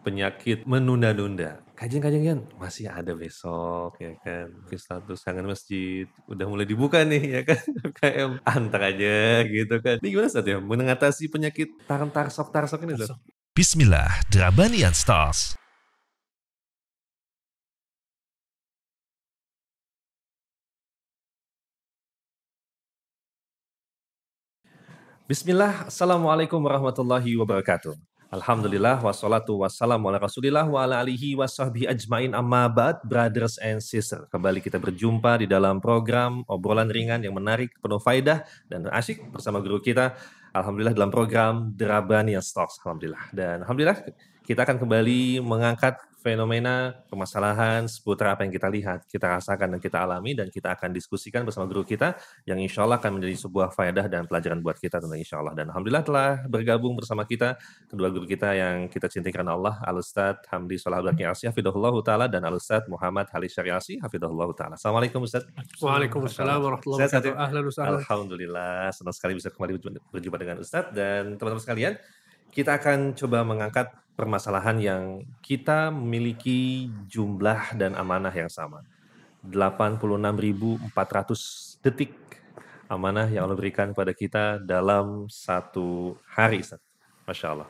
penyakit menunda-nunda. Kajian-kajian masih ada besok ya kan. Mungkin status kangen masjid udah mulai dibuka nih ya kan. KM antar aja gitu kan. Ini gimana Ustaz ya mengatasi penyakit tarsok-tarsok ini Ustaz? Bismillah, Drabanian Stars. Bismillah, Assalamualaikum warahmatullahi wabarakatuh. Alhamdulillah, wassalatu wassalamu ala rasulillah wa ala alihi ajmain amma ba'd, brothers and sisters. Kembali kita berjumpa di dalam program obrolan ringan yang menarik, penuh faidah dan asyik bersama guru kita. Alhamdulillah dalam program Drabanian Stocks. Alhamdulillah. Dan Alhamdulillah kita akan kembali mengangkat fenomena, permasalahan seputar apa yang kita lihat, kita rasakan dan kita alami dan kita akan diskusikan bersama guru kita yang insya Allah akan menjadi sebuah faedah dan pelajaran buat kita tentu insya Allah. Dan Alhamdulillah telah bergabung bersama kita kedua guru kita yang kita cintai karena Allah, Al-Ustaz Hamdi Salah Abdul Asy Hafidahullah Ta'ala dan Al-Ustaz Muhammad Halis Syariasi Hafidahullah Ta'ala. Assalamualaikum Ustaz. Waalaikumsalam warahmatullahi wabarakatuh. Ahlan. Alhamdulillah, senang sekali bisa kembali berjumpa dengan Ustadz dan teman-teman sekalian. Kita akan coba mengangkat permasalahan yang kita memiliki jumlah dan amanah yang sama. 86.400 detik amanah yang Allah berikan kepada kita dalam satu hari. Masya Allah.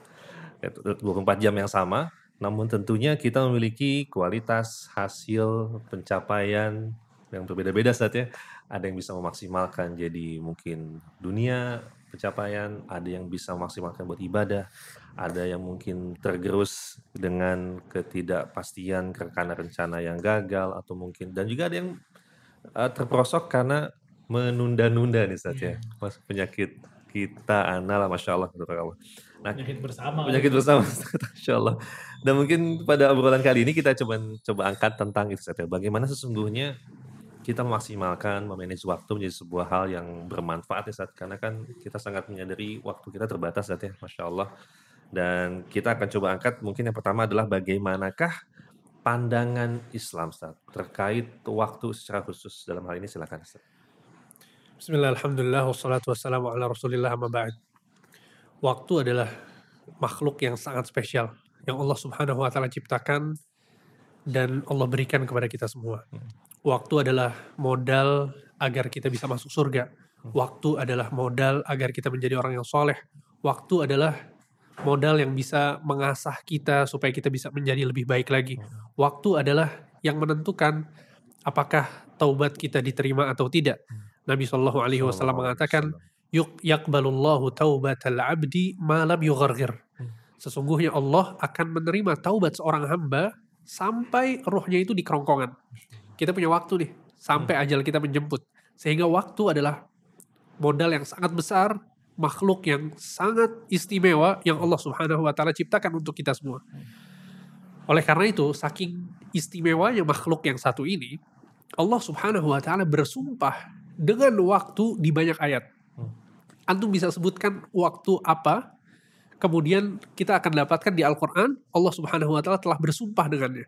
Itu 24 jam yang sama, namun tentunya kita memiliki kualitas hasil pencapaian yang berbeda-beda Ustaz ya. Ada yang bisa memaksimalkan jadi mungkin dunia pencapaian, ada yang bisa memaksimalkan buat ibadah, ada yang mungkin tergerus dengan ketidakpastian karena rencana yang gagal atau mungkin dan juga ada yang uh, terperosok karena menunda-nunda nih Ustaz ya. Mas penyakit kita analah Masya Allah. Allah. Nah, Penyakit bersama. penyakit bersama Masya Allah. Dan mungkin pada obrolan kali ini kita coba coba angkat tentang itu saja. Bagaimana sesungguhnya kita memaksimalkan, memanage waktu menjadi sebuah hal yang bermanfaat ya saat karena kan kita sangat menyadari waktu kita terbatas saat ya, masya Allah. Dan kita akan coba angkat mungkin yang pertama adalah bagaimanakah pandangan Islam Ustaz terkait waktu secara khusus dalam hal ini silakan Ustaz. Bismillah, alhamdulillah, wassalatu wassalamu ala rasulillah amma ba'd. Waktu adalah makhluk yang sangat spesial yang Allah subhanahu wa ta'ala ciptakan dan Allah berikan kepada kita semua. Waktu adalah modal agar kita bisa masuk surga. Waktu adalah modal agar kita menjadi orang yang soleh. Waktu adalah modal yang bisa mengasah kita supaya kita bisa menjadi lebih baik lagi. Waktu adalah yang menentukan apakah taubat kita diterima atau tidak. Nabi Shallallahu Alaihi Wasallam mengatakan, "Yuk yakbalullahu taubatal abdi malam yughargir." Sesungguhnya Allah akan menerima taubat seorang hamba sampai rohnya itu di kerongkongan. Kita punya waktu nih sampai ajal kita menjemput. Sehingga waktu adalah modal yang sangat besar, makhluk yang sangat istimewa yang Allah Subhanahu wa taala ciptakan untuk kita semua. Oleh karena itu, saking istimewanya makhluk yang satu ini, Allah Subhanahu wa taala bersumpah dengan waktu di banyak ayat. Antum bisa sebutkan waktu apa? Kemudian kita akan dapatkan di Al-Qur'an Allah Subhanahu wa taala telah bersumpah dengannya.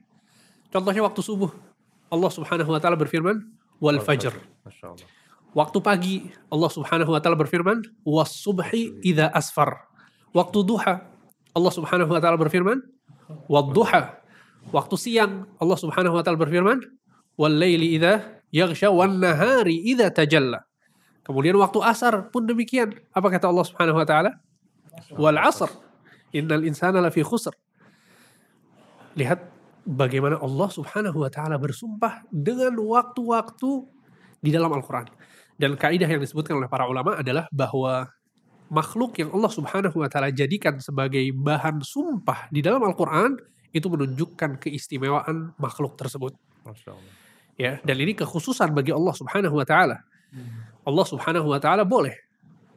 Contohnya waktu subuh. Allah Subhanahu wa taala berfirman, "Wal fajr." Masya Allah. Waktu pagi Allah Subhanahu wa taala berfirman, "Was subhi idza asfar." Waktu duha Allah Subhanahu wa taala berfirman, "Wad duha." Waktu siang Allah Subhanahu wa taala berfirman, "Wal laili idza yaghsha wan nahari idza tajalla." Kemudian waktu asar pun demikian. Apa kata Allah Subhanahu wa taala? Wal asr. Innal insana lafi khusr. Lihat bagaimana Allah Subhanahu wa taala bersumpah dengan waktu-waktu di dalam Al-Qur'an. Dan kaidah yang disebutkan oleh para ulama adalah bahwa makhluk yang Allah Subhanahu wa taala jadikan sebagai bahan sumpah di dalam Al-Qur'an itu menunjukkan keistimewaan makhluk tersebut. Masya Allah. Ya, dan ini kekhususan bagi Allah Subhanahu wa taala. Allah Subhanahu wa taala boleh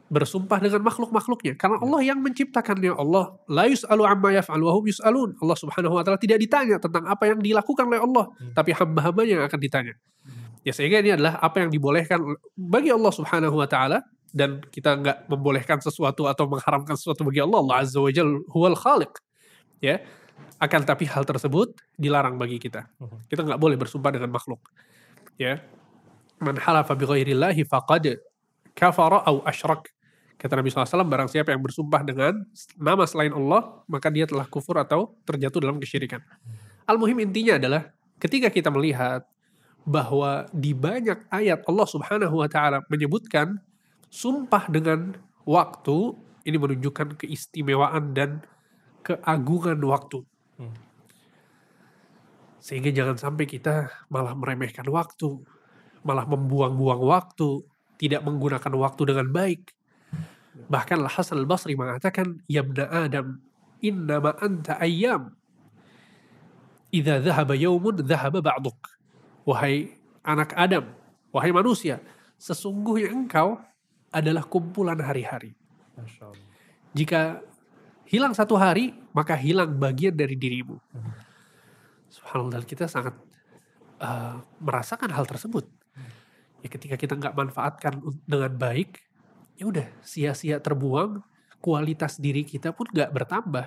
bersumpah dengan makhluk-makhluknya karena Allah yang menciptakannya. Allah la yus'alu amma yaf'al wa hum yus'alun. Allah Subhanahu wa taala tidak ditanya tentang apa yang dilakukan oleh Allah, tapi hamba-hambanya yang akan ditanya. Ya sehingga ini adalah apa yang dibolehkan bagi Allah Subhanahu wa taala dan kita nggak membolehkan sesuatu atau mengharamkan sesuatu bagi Allah. Allah Azza wa Jalla huwal khaliq. Ya. Akan tapi hal tersebut dilarang bagi kita. Kita nggak boleh bersumpah dengan makhluk. Ya. Man halafa bi ghairillahi faqad kafara au asyrak. Kata Nabi SAW, barang siapa yang bersumpah dengan nama selain Allah, maka dia telah kufur atau terjatuh dalam kesyirikan. Al-Muhim intinya adalah, ketika kita melihat bahwa di banyak ayat Allah Subhanahu wa taala menyebutkan sumpah dengan waktu ini menunjukkan keistimewaan dan keagungan waktu. Sehingga jangan sampai kita malah meremehkan waktu, malah membuang-buang waktu, tidak menggunakan waktu dengan baik. Bahkan Hasan Al Basri mengatakan, Yabna Adam, innama anta ayyam. Idza dhahaba yaumun dhahaba ba'duk. Wahai anak Adam, wahai manusia, sesungguhnya engkau adalah kumpulan hari-hari. Jika hilang satu hari, maka hilang bagian dari dirimu. Subhanallah, kita sangat uh, merasakan hal tersebut. Ya ketika kita nggak manfaatkan dengan baik, ya udah sia-sia terbuang, kualitas diri kita pun nggak bertambah.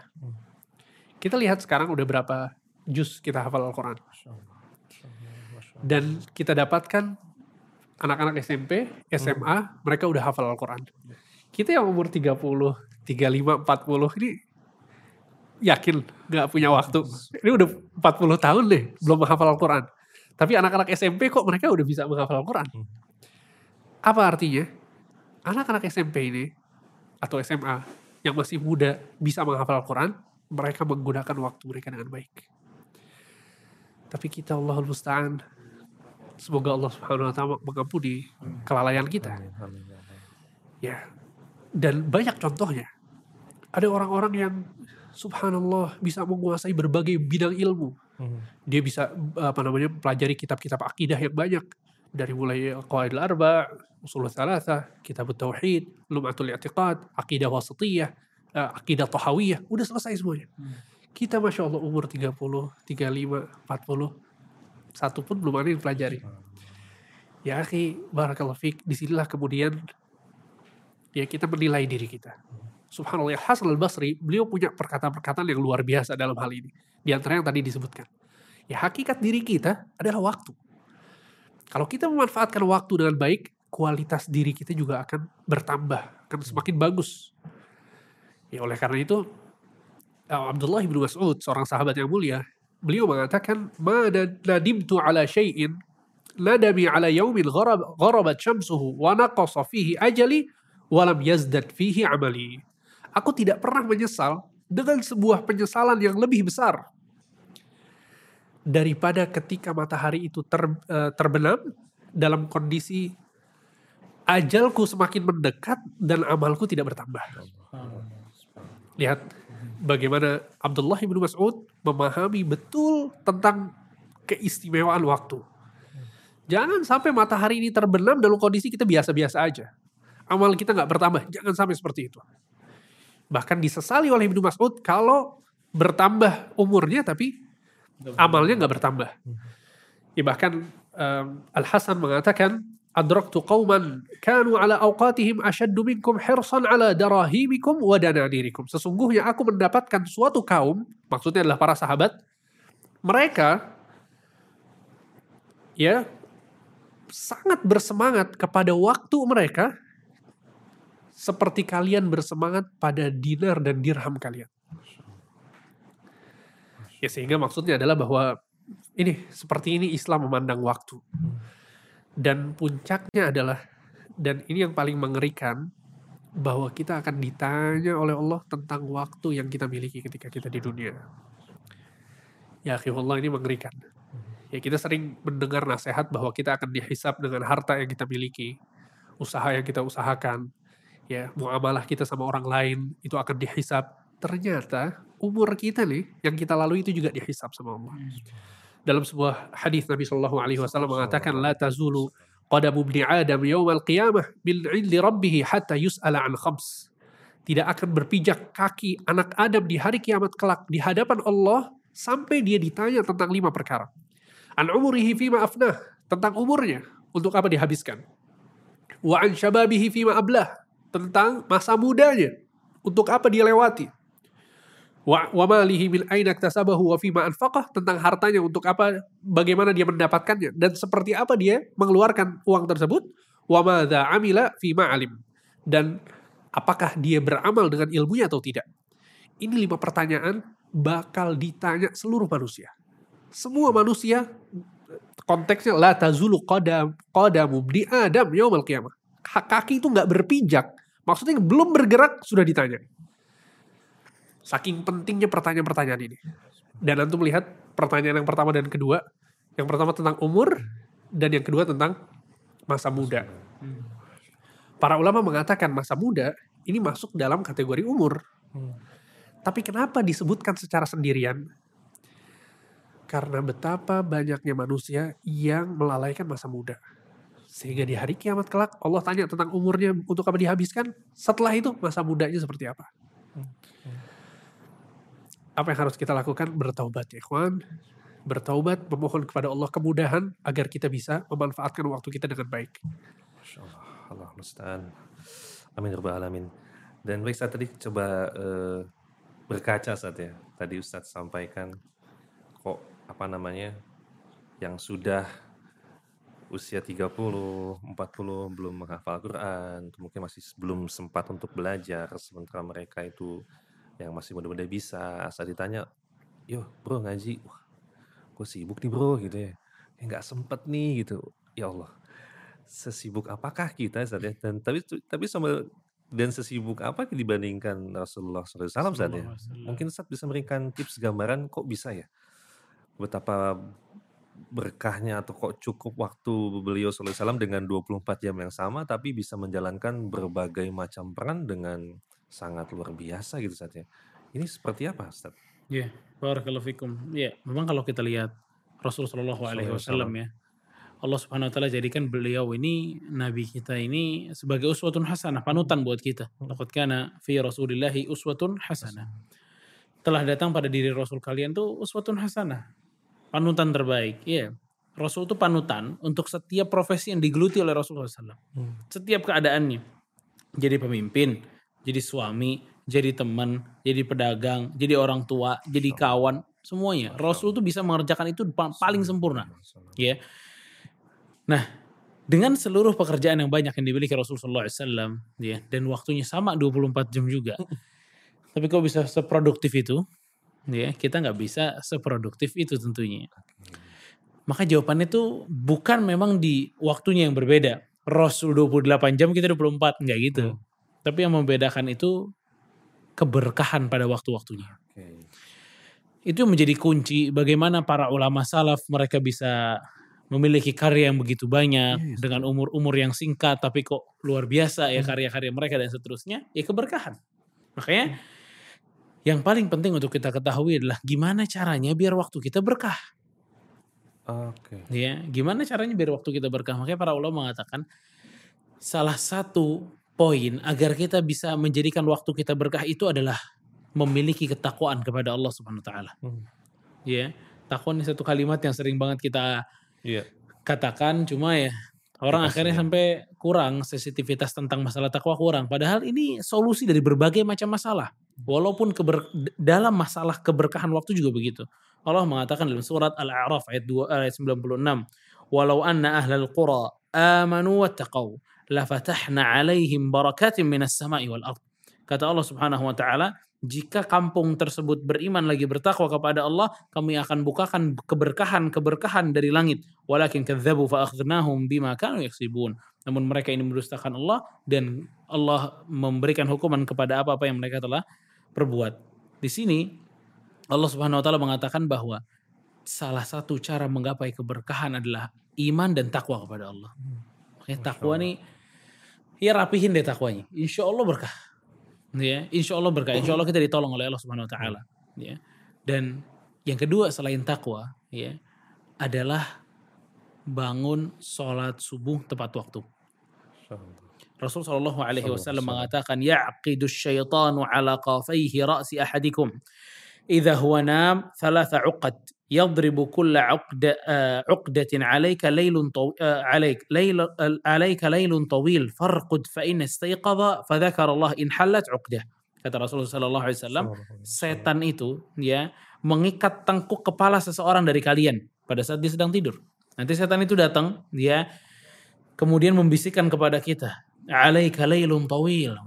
Kita lihat sekarang udah berapa juz kita hafal Al-Quran. Dan kita dapatkan anak-anak SMP, SMA, mereka udah hafal Al-Quran. Kita yang umur 30, 35, 40 ini yakin nggak punya waktu. Ini udah 40 tahun deh belum menghafal Al-Quran. Tapi anak-anak SMP kok mereka udah bisa menghafal Al-Quran. Apa artinya? Anak-anak SMP ini atau SMA yang masih muda bisa menghafal Al-Quran, mereka menggunakan waktu mereka dengan baik. Tapi kita Allahul Musta'an, semoga Allah Subhanahu wa taala mengampuni kelalaian kita. Ya. Dan banyak contohnya. Ada orang-orang yang subhanallah bisa menguasai berbagai bidang ilmu. Dia bisa apa namanya pelajari kitab-kitab akidah yang banyak dari mulai Qawaid al-Arba, Usul Thalatha, Kitab Tauhid, Lum'atul I'tiqad, Akidah Wasatiyah, uh, Akidah Tahawiyah, udah selesai semuanya. Kita Masya Allah umur 30, 35, 40, satu pun belum ada yang pelajari. Ya akhi, barakallahu fiqh, di sinilah kemudian ya kita menilai diri kita. Subhanallah, Hasan al-Basri, beliau punya perkataan-perkataan yang luar biasa dalam hal ini. Di antara yang tadi disebutkan. Ya hakikat diri kita adalah waktu. Kalau kita memanfaatkan waktu dengan baik, kualitas diri kita juga akan bertambah, akan semakin bagus. Ya oleh karena itu, Abdullah bin Mas'ud, seorang sahabat yang mulia, beliau mengatakan, "Ma nadimtu ala syai'in nadami ala yaumin gharab, gharabat syamsuhu wa naqasa fihi ajali wa lam yazdad fihi amali." Aku tidak pernah menyesal dengan sebuah penyesalan yang lebih besar daripada ketika matahari itu ter, uh, terbenam dalam kondisi ajalku semakin mendekat dan amalku tidak bertambah. Lihat bagaimana Abdullah bin Mas'ud memahami betul tentang keistimewaan waktu. Jangan sampai matahari ini terbenam dalam kondisi kita biasa-biasa aja. Amal kita nggak bertambah. Jangan sampai seperti itu. Bahkan disesali oleh Ibnu Mas'ud kalau bertambah umurnya tapi amalnya nggak bertambah. Ya bahkan um, Al Hasan mengatakan adraktu qauman kanu ala awqatihim ashaddu minkum hirsan ala darahimikum wa dananirikum. Sesungguhnya aku mendapatkan suatu kaum, maksudnya adalah para sahabat, mereka ya sangat bersemangat kepada waktu mereka seperti kalian bersemangat pada dinar dan dirham kalian. Ya sehingga maksudnya adalah bahwa ini seperti ini Islam memandang waktu. Dan puncaknya adalah dan ini yang paling mengerikan bahwa kita akan ditanya oleh Allah tentang waktu yang kita miliki ketika kita di dunia. Ya Allah ini mengerikan. Ya kita sering mendengar nasihat bahwa kita akan dihisap dengan harta yang kita miliki, usaha yang kita usahakan, ya muamalah kita sama orang lain itu akan dihisap. Ternyata umur kita nih yang kita lalui itu juga dihisap sama Allah. Dalam sebuah hadis Nabi Shallallahu Alaihi Wasallam mengatakan la tazulu qadamu ibni Adam yawmal qiyamah bil illi rabbih hatta yus'ala an khams. Tidak akan berpijak kaki anak Adam di hari kiamat kelak di hadapan Allah sampai dia ditanya tentang lima perkara. An umurihi fima afnah, tentang umurnya, untuk apa dihabiskan. Wa an syababihi fima ablah, tentang masa mudanya. Untuk apa dia lewati. Wa, wa aina tentang hartanya untuk apa bagaimana dia mendapatkannya dan seperti apa dia mengeluarkan uang tersebut wa amila fima alim dan apakah dia beramal dengan ilmunya atau tidak. Ini lima pertanyaan bakal ditanya seluruh manusia. Semua manusia konteksnya la tazulu qadam di Adam yaumal qiyamah. Kaki itu nggak berpijak. Maksudnya belum bergerak sudah ditanya. Saking pentingnya pertanyaan-pertanyaan ini. Dan antum melihat pertanyaan yang pertama dan kedua. Yang pertama tentang umur dan yang kedua tentang masa muda. Para ulama mengatakan masa muda ini masuk dalam kategori umur. Tapi kenapa disebutkan secara sendirian? Karena betapa banyaknya manusia yang melalaikan masa muda. Sehingga di hari kiamat kelak Allah tanya tentang umurnya untuk apa dihabiskan. Setelah itu masa mudanya seperti apa. Apa yang harus kita lakukan? Bertaubat ya ikhwan. Bertaubat, memohon kepada Allah kemudahan agar kita bisa memanfaatkan waktu kita dengan baik. Masya Allah, Allah musta'an. Amin Rabbal Alamin. Dan baik saat tadi coba uh, berkaca saat ya. Tadi Ustadz sampaikan kok apa namanya yang sudah usia 30, 40 belum menghafal Quran, mungkin masih belum sempat untuk belajar, sementara mereka itu yang masih muda-muda bisa, asal ditanya, yo bro ngaji, wah gue sibuk nih bro gitu ya, ya nggak sempet nih gitu, ya Allah, sesibuk apakah kita saat ya, dan tapi tapi sama dan sesibuk apa dibandingkan Rasulullah SAW saat ya, mungkin saat bisa memberikan tips gambaran kok bisa ya, betapa berkahnya atau kok cukup waktu beliau SAW dengan 24 jam yang sama tapi bisa menjalankan berbagai macam peran dengan sangat luar biasa gitu saatnya. Ini seperti apa Ustaz? Ya, yeah, barakallahu fikum. Ya, yeah, memang kalau kita lihat Rasulullah SAW ya. Allah Subhanahu wa taala jadikan beliau ini nabi kita ini sebagai uswatun hasanah, panutan buat kita. Laqad kana fi Rasulillahi uswatun hasanah. Telah datang pada diri Rasul kalian tuh uswatun hasanah panutan terbaik. Iya. Rasul itu panutan untuk setiap profesi yang digeluti oleh Rasulullah SAW. Hmm. Setiap keadaannya. Jadi pemimpin, jadi suami, jadi teman, jadi pedagang, jadi orang tua, jadi kawan, semuanya. Rasul itu bisa mengerjakan itu paling sempurna. Ya. Nah, dengan seluruh pekerjaan yang banyak yang dimiliki Rasulullah SAW, ya, dan waktunya sama 24 jam juga. Tapi kok bisa seproduktif itu? ya kita nggak bisa seproduktif itu tentunya. Maka jawabannya itu bukan memang di waktunya yang berbeda. Rasul 28 jam kita 24, nggak gitu. Hmm. Tapi yang membedakan itu keberkahan pada waktu-waktunya. Okay. Itu menjadi kunci bagaimana para ulama salaf mereka bisa memiliki karya yang begitu banyak yes. dengan umur-umur yang singkat tapi kok luar biasa ya hmm. karya-karya mereka dan seterusnya ya keberkahan. Makanya hmm yang paling penting untuk kita ketahui adalah gimana caranya biar waktu kita berkah. Oke. Okay. Ya, gimana caranya biar waktu kita berkah? Makanya para ulama mengatakan salah satu poin agar kita bisa menjadikan waktu kita berkah itu adalah memiliki ketakwaan kepada Allah Subhanahu wa taala. Hmm. Ya, takwa ini satu kalimat yang sering banget kita yeah. katakan cuma ya orang Terus akhirnya ya. sampai kurang sensitivitas tentang masalah takwa kurang padahal ini solusi dari berbagai macam masalah. Walaupun keber, dalam masalah keberkahan waktu juga begitu. Allah mengatakan dalam surat Al-A'raf ayat 2 ayat 96, "Walau anna ahlal qura amanu wattaqau lafatahna 'alaihim barakatin minas sama'i wal ard." Kata Allah Subhanahu wa taala, jika kampung tersebut beriman lagi bertakwa kepada Allah, kami akan bukakan keberkahan-keberkahan dari langit. Walakin kadzabu fa akhadnahum bima kanu yaksibun. Namun mereka ini mendustakan Allah dan Allah memberikan hukuman kepada apa-apa yang mereka telah perbuat. Di sini Allah Subhanahu wa taala mengatakan bahwa salah satu cara menggapai keberkahan adalah iman dan takwa kepada Allah. Makanya takwa nih ya rapihin deh takwanya. Insya Allah berkah. Ya, insya Allah berkah. Insya Allah kita ditolong oleh Allah Subhanahu wa taala. Ya. Dan yang kedua selain takwa, ya, adalah bangun sholat subuh tepat waktu. Rasul Shallallahu Alaihi Wasallam mengatakan, "Yaqidu syaitanu ala qafaihi ra'si ahadikum. Idza huwa nam thalatha uqad kulla uqda uqdatin alayka laylun alayk layl alayka laylun tawil farqud fa in istayqadha fa dzakara Allah in halat uqdah." Kata Rasulullah Shallallahu Alaihi Wasallam, setan itu ya mengikat tengkuk kepala seseorang dari kalian pada saat dia sedang tidur. Nanti setan itu datang, dia kemudian membisikkan kepada kita, alaika lailun tawil.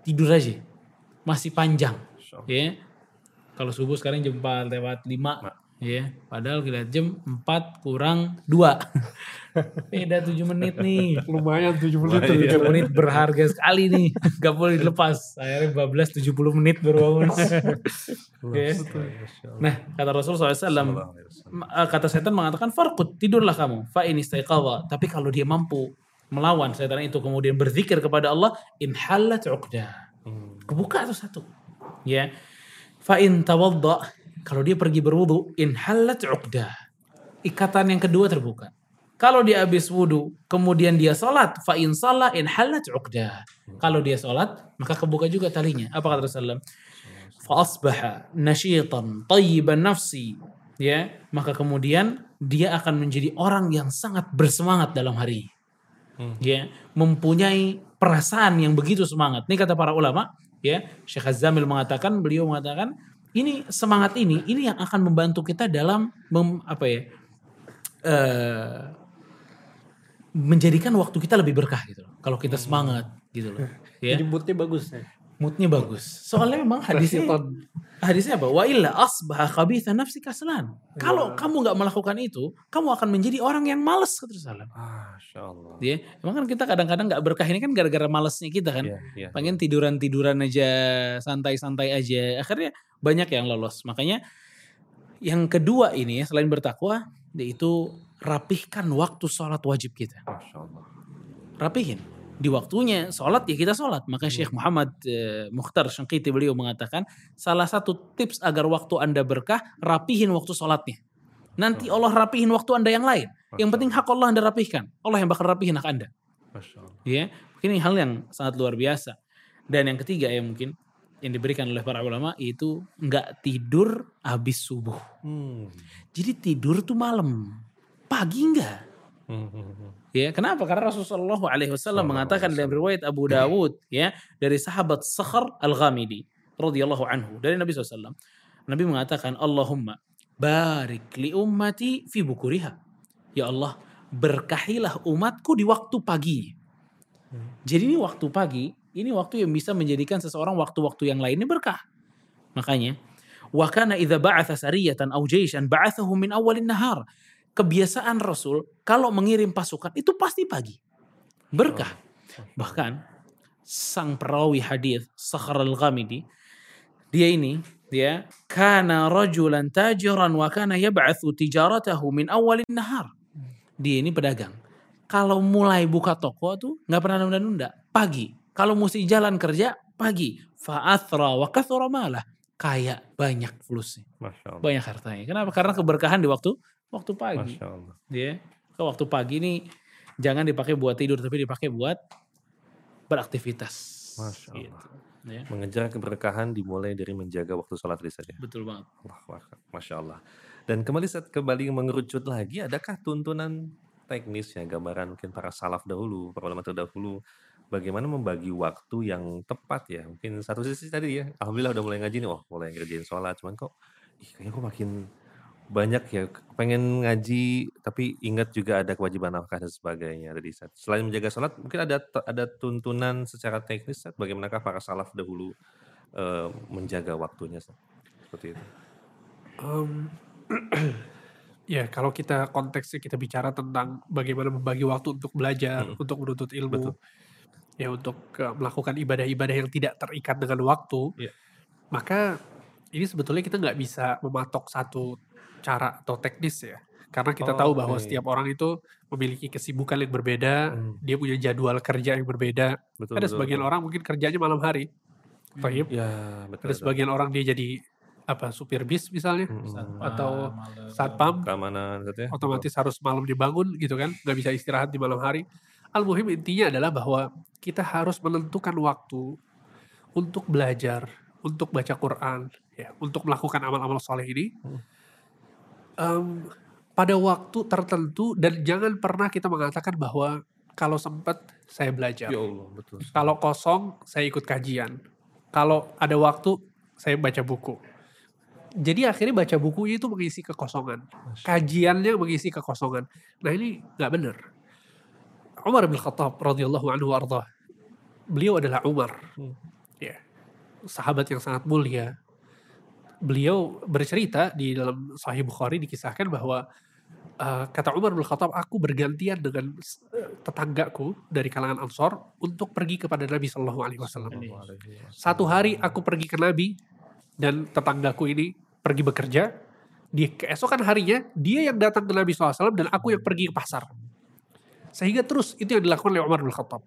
tidur aja. Masih panjang. Ya. Kalau subuh sekarang jam 4 lewat 5. Ya, padahal kita lihat jam 4 kurang 2. Beda 7 menit nih. Lumayan 7 menit tuh. 7 menit berharga sekali nih. Gak boleh dilepas. Akhirnya bablas 70 menit baru bangun. Oke. Nah, kata Rasul SAW, Sallallahu alaihi wasallam. Ma- eh, kata setan mengatakan farqud tidurlah kamu fa ini istaiqadha tapi kalau dia mampu melawan setan itu kemudian berzikir kepada Allah in halat uqdah Hmm. kebuka tuh satu ya fa in tawadda kalau dia pergi berwudu in halat uqdah. Ikatan yang kedua terbuka. Kalau dia habis wudu kemudian dia salat fa in shalla in halat uqdah. Kalau dia salat maka kebuka juga talinya. Apa kata Rasulullah? Fa asbaha nasyitan tayyiban nafsi. Ya maka kemudian dia akan menjadi orang yang sangat bersemangat dalam hari. Ya mempunyai perasaan yang begitu semangat. Ini kata para ulama ya. Syekh Azamil mengatakan beliau mengatakan ini semangat ini ini yang akan membantu kita dalam mem, apa ya eh, menjadikan waktu kita lebih berkah gitu loh. kalau kita semangat gitu loh ya Jadi moodnya bagus ya. Moodnya bagus soalnya memang hadisnya hadisnya apa? Wa illa asbaha khabitha nafsi kaslan. Kalau kamu nggak melakukan itu, kamu akan menjadi orang yang malas kata Rasulullah. Masya Allah. Ya, emang kan kita kadang-kadang nggak berkah ini kan gara-gara malesnya kita kan. Iya, iya. Pengen tiduran-tiduran aja, santai-santai aja. Akhirnya banyak yang lolos. Makanya yang kedua ini ya, selain bertakwa, yaitu rapihkan waktu sholat wajib kita. Masya Allah. Rapihin. Di waktunya sholat ya kita sholat. Maka Syekh Muhammad eh, Mukhtar Syangkiti beliau mengatakan salah satu tips agar waktu anda berkah rapihin waktu sholatnya. Nanti Allah rapihin waktu anda yang lain. Yang penting hak Allah anda rapihkan. Allah yang bakal rapihin hak anda. Ya, ini hal yang sangat luar biasa. Dan yang ketiga ya mungkin yang diberikan oleh para ulama itu nggak tidur habis subuh. Hmm. Jadi tidur tuh malam, pagi enggak. Hmm. Ya, kenapa? Karena Rasulullah Alaihi Wasallam mengatakan dalam riwayat Abu Dawud ya dari sahabat Sakhar Al-Ghamidi radhiyallahu anhu dari Nabi SAW. Nabi mengatakan Allahumma barik li ummati fi bukuriha. Ya Allah, berkahilah umatku di waktu pagi. Jadi ini waktu pagi, ini waktu yang bisa menjadikan seseorang waktu-waktu yang lainnya berkah. Makanya, wa kana idza ba'atha sariyatan aw jayshan ba'athahu min awalin nahar. Kebiasaan Rasul kalau mengirim pasukan itu pasti pagi. Berkah. Bahkan sang perawi hadis Sakhar al-Ghamidi dia ini dia kana rajulan tajiran wa kana yab'athu tijaratahu min awalin nahar. Dia ini pedagang. Kalau mulai buka toko tuh nggak pernah nunda-nunda. Pagi. Kalau mesti jalan kerja pagi. Fa'athra wa kathura malah. Kayak banyak flusnya. Banyak hartanya. Kenapa? Karena keberkahan di waktu waktu pagi. Masya Allah. Ya. Ke waktu pagi ini jangan dipakai buat tidur tapi dipakai buat beraktivitas. Masya Allah. Gitu. Ya, Mengejar keberkahan dimulai dari menjaga waktu sholat Rizal ya. betul banget. Allah, Masya Allah. Dan kembali saat kembali mengerucut lagi, adakah tuntunan teknis ya, gambaran mungkin para salaf dahulu, para ulama terdahulu, bagaimana membagi waktu yang tepat ya. Mungkin satu sisi tadi ya, Alhamdulillah udah mulai ngaji nih, oh mulai ngerjain sholat, cuman kok, ih kayaknya kok makin banyak ya, pengen ngaji, tapi ingat juga ada kewajiban nafkah dan sebagainya tadi Ustaz. Selain menjaga sholat, mungkin ada ada tuntunan secara teknis, Ustaz, bagaimanakah para salaf dahulu eh, menjaga waktunya, seperti itu. Em, ya kalau kita konteksnya kita bicara tentang bagaimana membagi waktu untuk belajar, Mm-mm. untuk menuntut ilmu, Betul. ya untuk eh, melakukan ibadah-ibadah yang tidak terikat dengan waktu, Iya. maka ini sebetulnya kita nggak bisa mematok satu cara atau teknis ya, karena kita tahu bahwa Oke. setiap orang itu memiliki kesibukan yang berbeda, Hmm. dia punya jadwal kerja yang berbeda. Betul, Ada betul, sebagian betul. orang mungkin kerjanya malam hari, Taib. Ya, betul. Ada sebagian orang dia jadi apa supir bis misalnya, Mm-mm. atau malam. satpam, keamanan gitu ya. otomatis harus malam dibangun gitu kan, nggak bisa istirahat di malam hari. Al-Muhim intinya adalah bahwa kita harus menentukan waktu untuk belajar, untuk baca Quran, ya, untuk melakukan amal-amal soleh ini. Hmm. Em, pada waktu tertentu dan jangan pernah kita mengatakan bahwa kalau sempat saya belajar. Ya Allah, betul. Kalau kosong, saya ikut kajian. Kalau ada waktu, saya baca buku. Jadi akhirnya baca bukunya itu mengisi kekosongan. Kajiannya mengisi kekosongan. Nah ini nggak benar. Umar bin Khattab radhiyallahu anhu arda. Beliau adalah Umar. Hmm. Ya, sahabat yang sangat mulia. Beliau bercerita di dalam Sahih Bukhari dikisahkan bahwa uh, kata Umar bin Khattab, aku bergantian dengan uh, tetanggaku dari kalangan Ansor untuk pergi kepada Nabi Shallallahu Alaihi Wasallam. Satu hari aku pergi ke Nabi dan tetanggaku ini pergi bekerja. Di keesokan harinya dia yang datang ke Nabi SAW dan aku yang pergi ke pasar. Sehingga terus itu yang dilakukan oleh Umar bin Khattab.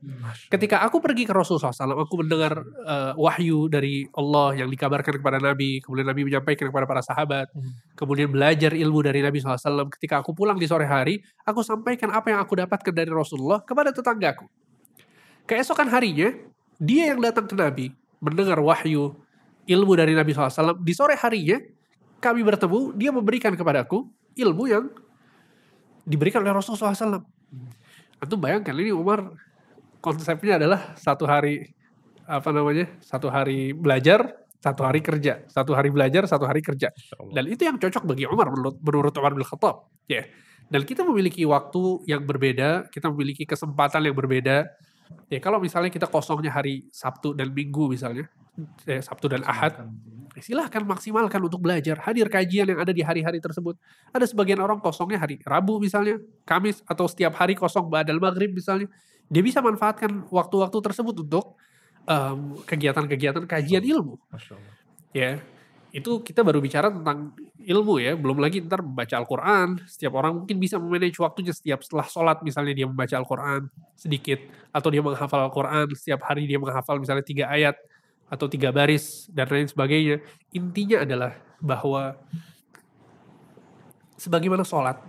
Ketika aku pergi ke Rasulullah SAW, aku mendengar uh, wahyu dari Allah yang dikabarkan kepada Nabi, kemudian Nabi menyampaikan kepada para sahabat, kemudian belajar ilmu dari Nabi SAW. Ketika aku pulang di sore hari, aku sampaikan apa yang aku dapatkan dari Rasulullah kepada tetanggaku. Keesokan harinya, dia yang datang ke Nabi, mendengar wahyu, ilmu dari Nabi SAW. Di sore harinya, kami bertemu, dia memberikan kepadaku ilmu yang diberikan oleh Rasulullah SAW. Antum bayangkan ini Umar konsepnya adalah satu hari apa namanya satu hari belajar satu hari kerja. Satu hari belajar satu hari kerja. Dan itu yang cocok bagi Umar menurut, menurut Umar bin Khattab. Ya. Yeah. dan kita memiliki waktu yang berbeda kita memiliki kesempatan yang berbeda. Ya kalau misalnya kita kosongnya hari Sabtu dan Minggu misalnya eh, Sabtu dan Ahad silahkan maksimalkan untuk belajar hadir kajian yang ada di hari-hari tersebut. Ada sebagian orang kosongnya hari Rabu misalnya Kamis atau setiap hari kosong badal maghrib misalnya. Dia bisa manfaatkan waktu-waktu tersebut untuk kegiatan-kegiatan um, kajian ilmu. Ya itu kita baru bicara tentang ilmu ya belum lagi ntar membaca Al-Quran. Setiap orang mungkin bisa memanage waktunya setiap setelah sholat misalnya dia membaca Al-Quran sedikit atau dia menghafal Al-Quran setiap hari dia menghafal misalnya tiga ayat atau tiga baris dan lain sebagainya. Intinya adalah bahwa sebagaimana sholat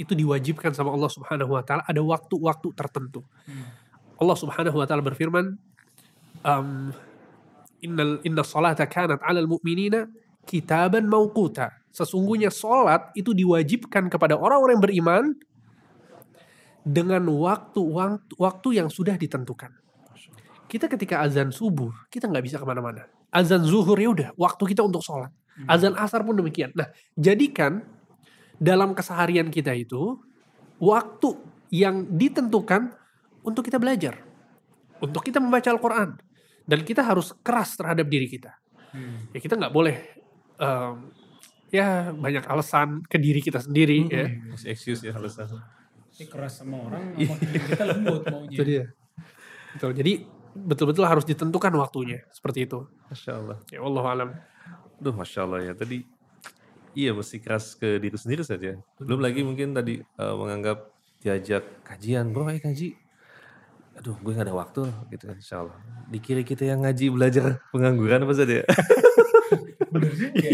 itu diwajibkan sama Allah Subhanahu wa taala ada waktu-waktu tertentu. Hmm. Allah Subhanahu wa taala berfirman, um, Innal inna salata kanat 'alal mu'minina kitaban mauquta. Sesungguhnya sholat itu diwajibkan kepada orang-orang yang beriman dengan waktu waktu yang sudah ditentukan kita ketika azan subuh kita nggak bisa ke mana-mana. Azan zuhur ya udah waktu kita untuk sholat. Hmm. azan asar pun demikian. Nah jadikan dalam keseharian kita itu waktu yang ditentukan untuk kita belajar. Untuk kita membaca Al-Quran. Dan kita harus keras terhadap diri kita. Hmm. ya kita nggak boleh um, ya banyak alasan ke diri kita sendiri hmm. ya. excuse ya alasan. Keras sama orang kita lembut maunya. Itu betul. Jadi betul-betul harus ditentukan waktunya seperti itu. Masya Allah. Ya Allah alam. Duh Masya Allah ya tadi iya mesti keras ke diri sendiri saja. Belum lagi mungkin tadi uh, menganggap diajak kajian bro ayo kaji. Aduh gue gak ada waktu gitu kan insya Allah. Di kiri kita yang ngaji belajar pengangguran apa saja juga ya.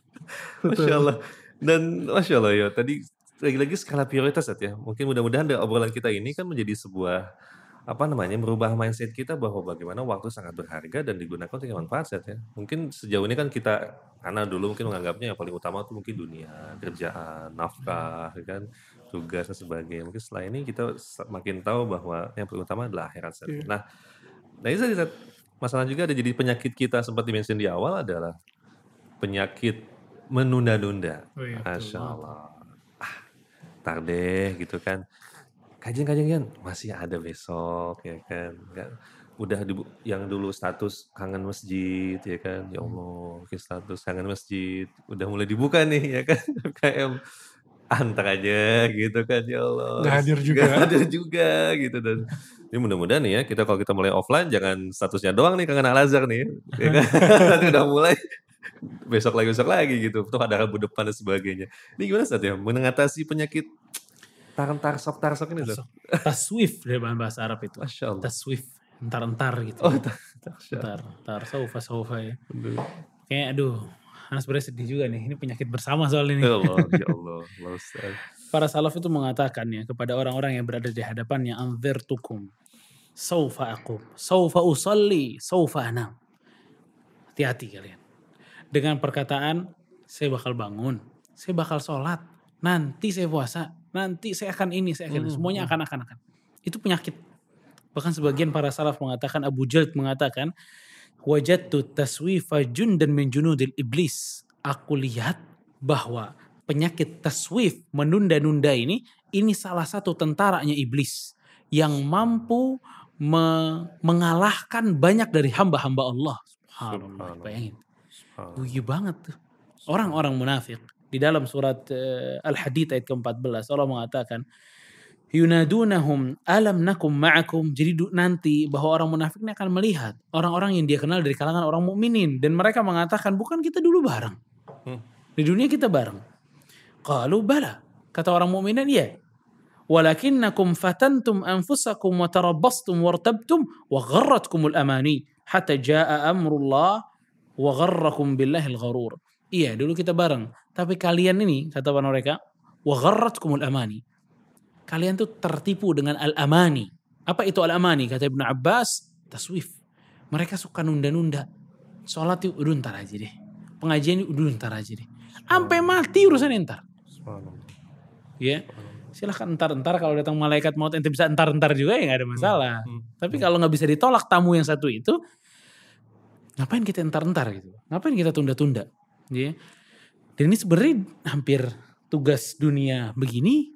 Masya Allah. Dan Masya Allah ya tadi lagi-lagi skala prioritas ya. Mungkin mudah-mudahan obrolan kita ini kan menjadi sebuah apa namanya, merubah mindset kita bahwa bagaimana waktu sangat berharga dan digunakan untuk yang manfaat ya. Mungkin sejauh ini kan kita karena dulu mungkin menganggapnya yang paling utama itu mungkin dunia, kerjaan, nafkah, ya kan, tugas dan sebagainya. Mungkin setelah ini kita makin tahu bahwa yang paling utama adalah akhirat saja. Yeah. Nah, nah ini saya masalah juga ada jadi penyakit kita sempat dimention di awal adalah penyakit menunda-nunda. Oh iya, Masya Allah. Ah, tar deh gitu kan kajian-kajian masih ada besok ya kan. Nggak udah di, yang dulu status kangen masjid ya kan. Ya Allah ke status kangen masjid. Udah mulai dibuka nih ya kan. KM antar aja gitu kan ya Allah. Nggak hadir juga. Nggak hadir juga gitu. Dan ini mudah-mudahan nih ya kita kalau kita mulai offline jangan statusnya doang nih kangen Al Azhar nih ya kan. Nanti udah mulai besok lagi besok lagi gitu. Tuh ada rabu depan dan sebagainya. Ini gimana saat ya? Mengatasi penyakit Taran tarsok ini tuh. Taswif dari bahasa Arab itu. Masya Allah. Taswif. Entar-entar gitu. Oh, entar. Entar saufa saufa ya. Kayak aduh. Anas sebenarnya sedih juga nih. Ini penyakit bersama soal ini. Ya Allah, ya Allah. Para salaf itu mengatakan ya kepada orang-orang yang berada di hadapannya anzirtukum saufa aku, saufa usalli, saufa anam. Hati-hati kalian. Dengan perkataan saya bakal bangun, saya bakal sholat, nanti saya puasa, nanti saya akan ini, saya akan hmm. semuanya hmm. akan akan akan. Itu penyakit. Bahkan sebagian para salaf mengatakan Abu Jald mengatakan wajadtu taswifa jundan min junudil iblis. Aku lihat bahwa penyakit taswif menunda-nunda ini ini salah satu tentaranya iblis yang mampu me mengalahkan banyak dari hamba-hamba Allah. Subhanallah, Subhanallah. bayangin. Subhanallah. Guyu banget tuh. Orang-orang munafik di dalam surat eh, Al-Hadid ayat ke-14 Allah mengatakan yunadunahum alam nakum ma'akum. Jadi nanti bahwa orang munafik ini akan melihat orang-orang yang dia kenal dari kalangan orang mukminin. Dan mereka mengatakan bukan kita dulu bareng. Hmm. di dunia kita bareng. Qalu bala. Kata orang mukminin iya. Walakinnakum fatantum anfusakum wa tarabbastum wartabtum wa gharratkumul amani hatta jaa amrullah wa gharrakum billahil gharur. Iya, dulu kita bareng. Tapi kalian ini, kata mereka, gharratkumul amani. Kalian tuh tertipu dengan al-amani. Apa itu al-amani? Kata Ibnu Abbas, taswif. Mereka suka nunda-nunda. Sholat itu udah ntar aja deh. Pengajian itu udah ntar aja deh. Sampai mati urusan ntar. Ya. Silahkan ntar-ntar kalau datang malaikat maut ente bisa ntar-ntar juga ya nggak ada masalah. Hmm. Tapi kalau nggak bisa ditolak tamu yang satu itu, ngapain kita entar-entar gitu? Ngapain kita tunda-tunda? Ya. Dan ini sebenarnya hampir tugas dunia begini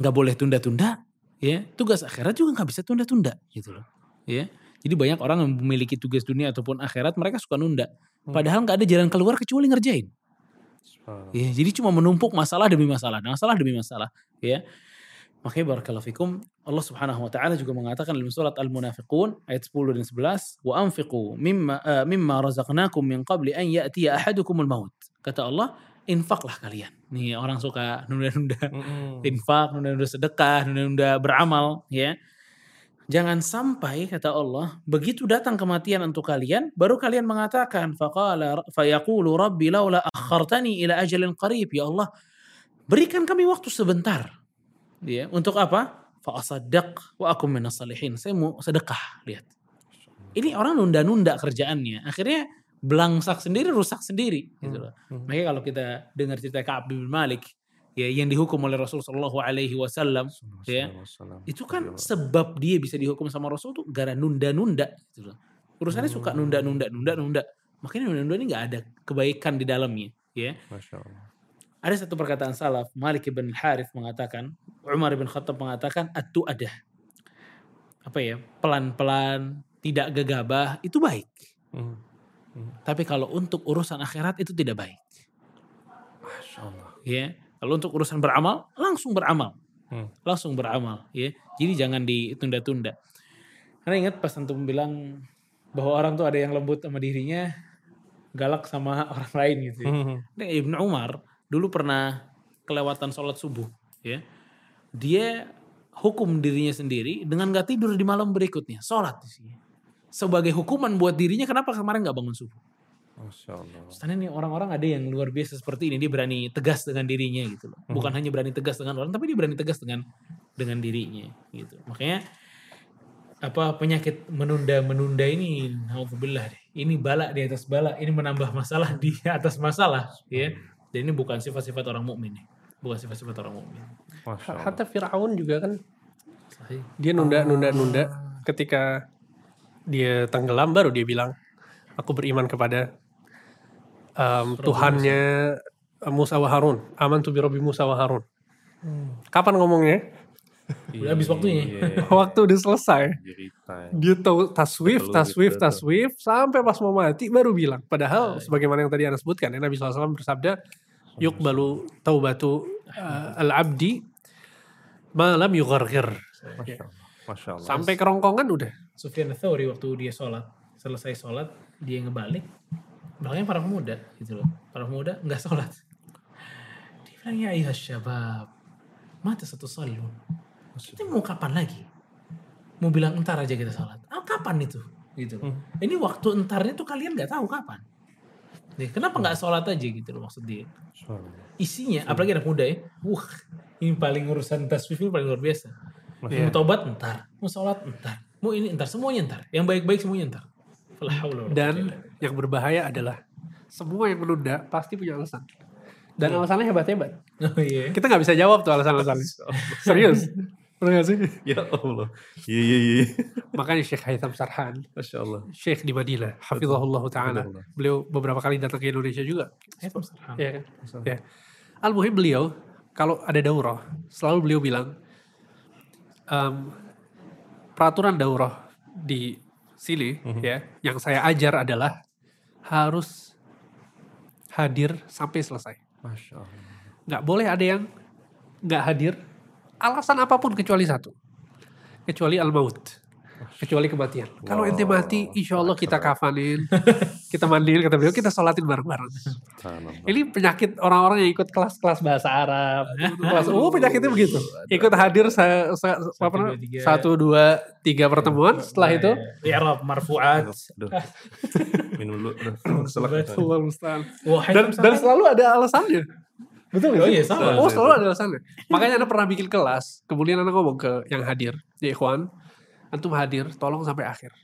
nggak boleh tunda-tunda, ya. Tugas akhirat juga nggak bisa tunda-tunda gitu loh, ya. Jadi banyak orang yang memiliki tugas dunia ataupun akhirat mereka suka nunda. Padahal nggak ada jalan keluar kecuali ngerjain. Ya, jadi cuma menumpuk masalah demi masalah, masalah demi masalah, ya. Makanya barakallahu fikum, Allah Subhanahu wa taala juga mengatakan dalam surat Al-Munafiqun ayat 10 dan 11, "Wa anfiqu mimma eh, mimma razaqnakum min qabli an ya'tiya ahadukumul maut." Kata Allah, infaklah kalian. Nih orang suka nunda-nunda Mm-mm. infak, nunda-nunda sedekah, nunda-nunda beramal, ya. Jangan sampai kata Allah, begitu datang kematian untuk kalian, baru kalian mengatakan faqala fayaqulu rabbi laula akhartani ila ajalin qarib ya Allah, berikan kami waktu sebentar. Ya, untuk apa? Fa asaddaq wa akum minas salihin. Saya mau sedekah, lihat. Ini orang nunda-nunda kerjaannya. Akhirnya belangsak sendiri, rusak sendiri gitu loh. Hmm. Makanya kalau kita dengar cerita Ka'ab bin Malik ya yang dihukum oleh Rasul Shallallahu alaihi wasallam ya, itu kan sebab dia bisa dihukum sama Rasul tuh gara nunda-nunda gitu loh. Urusannya suka nunda-nunda nunda-nunda. Makanya nunda-nunda ini nggak ada kebaikan di dalamnya, ya. Masya Allah. Ada satu perkataan salaf, Malik bin Harith mengatakan, Umar bin Khattab mengatakan, atu ada. Apa ya, pelan-pelan, tidak gegabah, itu baik. Hmm. Tapi kalau untuk urusan akhirat itu tidak baik. Masya Allah. Ya, kalau untuk urusan beramal, langsung beramal. Hmm. Langsung beramal. Ya, jadi jangan ditunda-tunda. Karena ingat pas antum bilang bahwa orang tuh ada yang lembut sama dirinya, galak sama orang lain gitu. ya. Hmm. Nah, Ibnu Umar dulu pernah kelewatan sholat subuh, ya. Dia hukum dirinya sendiri dengan gak tidur di malam berikutnya, sholat isinya. Sebagai hukuman buat dirinya, kenapa kemarin gak bangun subuh? Masya Allah. Karena nih orang-orang ada yang luar biasa seperti ini, dia berani tegas dengan dirinya gitu loh. Bukan hanya berani tegas dengan orang, tapi dia berani tegas dengan dengan dirinya gitu. Makanya apa penyakit menunda-menunda ini, alhamdulillah deh. Ini bala di atas bala, ini menambah masalah di atas masalah, ya. Dan ini bukan sifat-sifat orang mukmin nih. Bukan sifat-sifat orang mukmin. Masya Allah. Hatta Fir'aun juga kan Sahih. dia nunda nunda nunda ketika dia tenggelam baru dia bilang aku beriman kepada um, Tuhannya Musa wa Harun aman tu bi Musa wa Harun kapan ngomongnya Udah habis waktunya. Iya. waktu udah selesai dia tahu taswif Betul, taswif betul. taswif sampai pas mau mati baru bilang padahal Iya. sebagaimana yang tadi anda sebutkan ya Nabi SAW bersabda yuk balu taubatu uh, al abdi malam yughargir Masya Allah. Masya Allah. sampai kerongkongan udah. Sufyan Thawri waktu dia sholat selesai sholat dia ngebalik. Belakangnya para pemuda gitu loh. Para pemuda nggak sholat. Dia bilang ya ayah syabab mata satu salun kita mau kapan lagi? Mau bilang entar aja kita sholat. Ah, kapan itu? Gitu loh. Ini waktu entarnya tuh kalian nggak tahu kapan. Nih, kenapa nggak sholat aja gitu loh maksud dia. Isinya apalagi anak muda ya. Wah ini paling urusan taswif ini paling luar biasa Iya. mau tobat entar mau sholat entar mau ini entar semuanya entar yang baik-baik semuanya entar Fala haula wala Dan yang berbahaya adalah semua yang menunda pasti punya alasan. Dan alasannya hebat-hebat. oh iya Kita nggak bisa jawab tuh alasan-alasannya. Serius. Bener gak sih? Ya Allah. Iya iya iya. Makanya Syekh Haitham Sarhan, Masya Allah. Syekh di Madinah, hafizahullah ta'ala. Beliau beberapa kali datang ke Indonesia juga. Haitham Sarhan. Ya kan? Ya. Al-Muhim beliau, kalau ada daurah, selalu beliau bilang, em, peraturan daurah di sini Mhm. ya, yang saya ajar adalah harus hadir sampai selesai. Masya Allah. Nggak boleh ada yang nggak hadir, alasan apa pun kecuali satu. Kecuali al-maut. Kecuali kematian. Kalau ente Wow, mati, insya Allah kita kafanin, kita mandiin, kata beliau, kita sholatin bareng-bareng. Ini penyakit orang-orang yang ikut kelas-kelas bahasa Arab. kelas, oh penyakitnya begitu. Ikut hadir sa, sa- apa namanya? dua, tiga. satu, dua, tiga pertemuan. Setelah itu, marfu'at. Minum dulu. Aduh, kesel aku. Allah musta'an. Wah, dan, dan selalu ada alasannya. Betul Oh iya, sama. Oh selalu ada alasannya. Makanya anda pernah bikin kelas, kemudian anda ngomong ke yang hadir, ya ikhwan, antum hadir, tolong sampai akhir.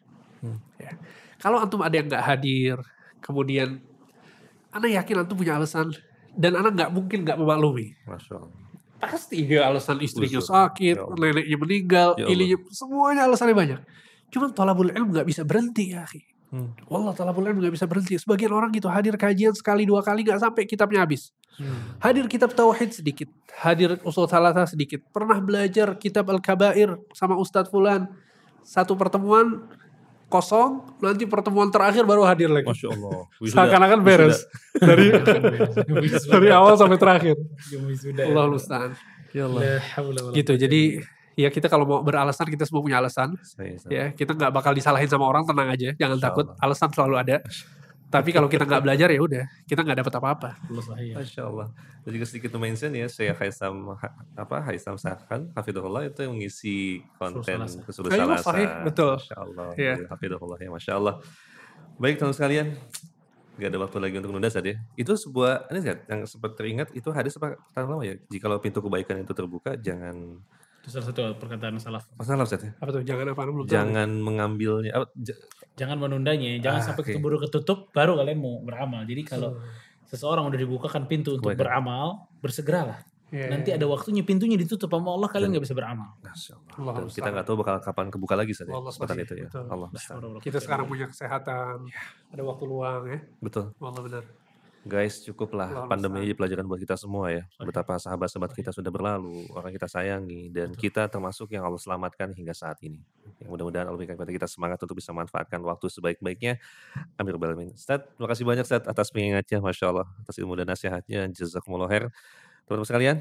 Hmm. Ya. Kalau antum ada yang nggak hadir, kemudian anda yakin antum punya alasan, dan anda nggak mungkin nggak memaklumi. Masya Allah. Pasti ya alasan istrinya Usul. sakit, Ya Allah. neneknya meninggal, Ya Allah. ininya, semuanya alasannya banyak. Cuman tolabul ilm nggak bisa berhenti ya akhi. Hmm. Wallah talabul ilm nggak bisa berhenti. Sebagian orang gitu hadir kajian sekali dua kali nggak sampai kitabnya habis. Hmm. Hadir kitab tauhid sedikit, hadir usul salasa sedikit. Pernah belajar kitab al-kabair sama Ustadz Fulan. Satu pertemuan kosong, nanti pertemuan terakhir baru hadir lagi. Masya Allah. Seakan-akan beres dari dari awal sampai terakhir. Sudah. Allah musta'an. Ya Allah. La haula wala Gitu. Jadi ya kita kalau mau beralasan kita semua punya alasan. Ya kita nggak bakal disalahin sama orang tenang aja, jangan takut. Alasan selalu ada. Tapi kalau kita nggak belajar ya udah, kita nggak dapat apa-apa. Sahih. Masya Allah. Dan juga sedikit to mention ya, saya Haisam Ha- apa Haisam Sakan, Hafidullah itu yang mengisi konten Ayo, Salasa. sahih, betul. Masya Allah. Iya. Hafidullah ya, Masya Allah. Baik teman sekalian, Gak ada waktu lagi untuk menunda saja. Itu sebuah, ini nggak, yang sempat teringat itu hadis apa perkataan lama ya? Jikalau pintu kebaikan itu terbuka, jangan Itu salah satu perkataan salaf. masalah Ustaz ya? Apa tuh? Jangan apa belum tahu. Jangan mengambilnya. apa, j- Jangan menundanya, jangan Ah, sampai oke. keburu ketutup baru kalian mau beramal. Jadi kalau seseorang udah dibukakan pintu untuk Kebaikan. beramal, bersegeralah. Iya, Nanti iya. ada waktunya pintunya ditutup sama Allah kalian nggak bisa beramal. Allah. Allah Dan kita nggak tahu bakal kapan kebuka lagi saja Allah kesempatan sahih, itu ya. betul. Allah. Kita sekarang punya kesehatan, Iya. ada waktu luang ya. Betul. Allah benar. Guys, cukuplah pandemi ini pelajaran buat kita semua ya. Betapa sahabat-sahabat kita sudah berlalu, orang kita sayangi, dan kita termasuk yang Allah selamatkan hingga saat ini. Yang mudah-mudahan Allah berikan kepada kita semangat untuk bisa manfaatkan waktu sebaik-baiknya. Amin Rabbal Alamin. Ustaz, terima kasih banyak Ustaz atas pengingatnya, Masya Allah. Atas ilmu dan nasihatnya, Jazakumullah khair. Teman-teman sekalian,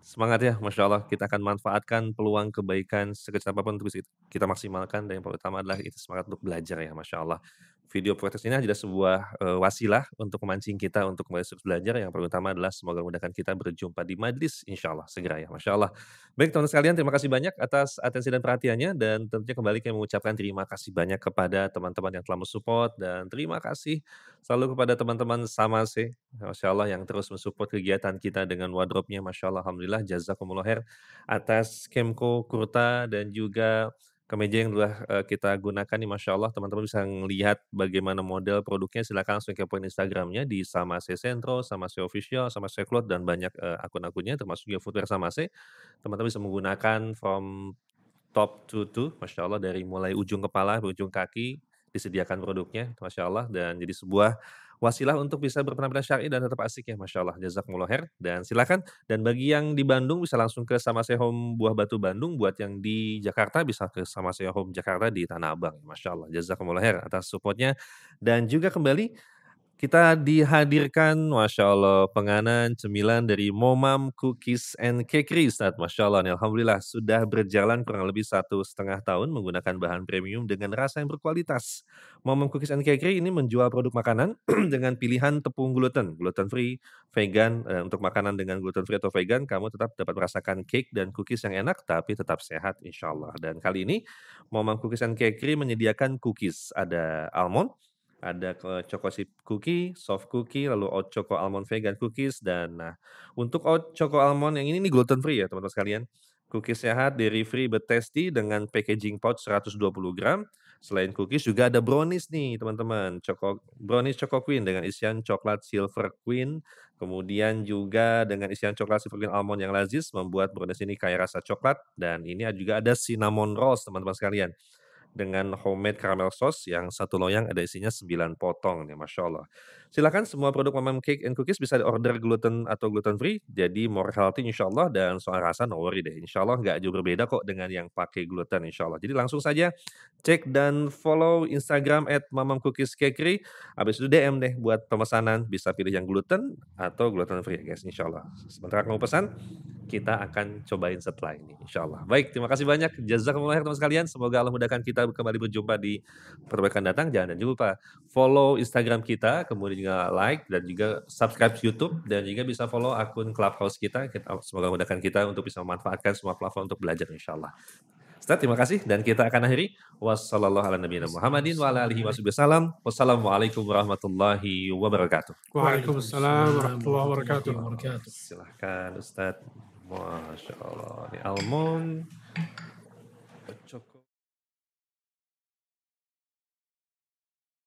semangat ya, Masya Allah. Kita akan manfaatkan peluang kebaikan sekecil apa pun untuk kita maksimalkan. Dan yang paling utama adalah kita semangat untuk belajar ya, Masya Allah. Video podcast ini adalah sebuah eh, wasilah untuk memancing kita untuk kembali terus belajar. Yang paling utama adalah semoga memudahkan kita berjumpa di majlis, insya Allah segera ya, masya Allah. Baik teman-teman sekalian, terima kasih banyak atas atensi dan perhatiannya dan tentunya kembali kami mengucapkan terima kasih banyak kepada teman-teman yang telah mensupport dan terima kasih selalu kepada teman-teman sama sih, masya Allah yang terus mensupport kegiatan kita dengan wardrobe-nya, masya Allah, alhamdulillah, jazakumullah khair atas Kemko Kurta dan juga kemeja yang telah eh, kita gunakan nih Masya Allah teman-teman bisa melihat bagaimana model produknya. Silakan langsung kepoin Instagramnya di sama C Centro, sama C Official, sama C Cloud dan banyak eh, akun-akunnya termasuk juga footwear sama C. Teman-teman bisa menggunakan from top to to Masya Allah dari mulai ujung kepala ke ujung kaki disediakan produknya Masya Allah dan jadi sebuah wasilah untuk bisa berpenampilan syar'i dan tetap asik ya Masya Allah jazakumullah khair dan silakan dan bagi yang di Bandung bisa langsung ke Sama Home Buah Batu Bandung. Buat yang di Jakarta bisa ke Sama Home Jakarta di Tanah Abang. Masya Allah. Jazakumullah khair atas supportnya. Dan juga kembali kita dihadirkan Masya Allah penganan cemilan dari Momam Cookies and Cakery Ustaz. Masya Allah nih, Alhamdulillah sudah berjalan kurang lebih satu setengah tahun menggunakan bahan premium dengan rasa yang berkualitas. Momam Cookies and Cakery ini menjual produk makanan dengan pilihan tepung gluten, gluten free, vegan. Eh, untuk makanan dengan gluten free atau vegan, kamu tetap dapat merasakan cake dan cookies yang enak, tapi tetap sehat insya Allah. Dan kali ini, Momam Cookies and Cakery menyediakan cookies. Ada almond, ada ke choco chip cookie, soft cookie, lalu oat choco almond vegan cookies, dan nah untuk oat choco almond yang ini nih gluten free ya teman-teman sekalian. Cookies sehat, dairy free, but tasty dengan packaging pouch 120 gram. Selain cookies juga ada brownies nih teman-teman. Choco brownies Choco Queen dengan isian coklat Silver Queen. Kemudian juga dengan isian coklat Silver Queen almond yang lazis membuat brownies ini kaya rasa coklat dan ini juga ada cinnamon rolls teman-teman sekalian. Dengan homemade caramel sauce yang satu loyang ada isinya 9 potong nih, Masya Allah. Silakan semua produk Mamam Cake and Cookies bisa order gluten atau gluten free, jadi more healthy insya Allah dan soal rasa no worry deh. Insya Allah nggak jauh berbeda kok dengan yang pakai gluten insya Allah. Jadi langsung saja cek dan follow Instagram at Mamam Cookies Cakery. Habis itu DM deh buat pemesanan, bisa pilih yang gluten atau gluten free guys insya Allah. Sebentar mau pesan, kita akan cobain setelah ini insya Allah. Baik, terima kasih banyak. Jazakumullah teman sekalian. Semoga Allah mudahkan kita kembali berjumpa di perbaikan datang. Jangan lupa follow Instagram kita, kemudian juga like dan juga subscribe YouTube dan juga bisa follow akun Clubhouse kita. kita semoga mudahkan kita untuk bisa memanfaatkan semua platform untuk belajar insya Allah. Ustaz, terima kasih dan kita akan akhiri. Wassalamualaikum warahmatullahi wabarakatuh. Waalaikumsalam warahmatullahi wabarakatuh. Silahkan Ustaz. Masya Allah. Ini almond.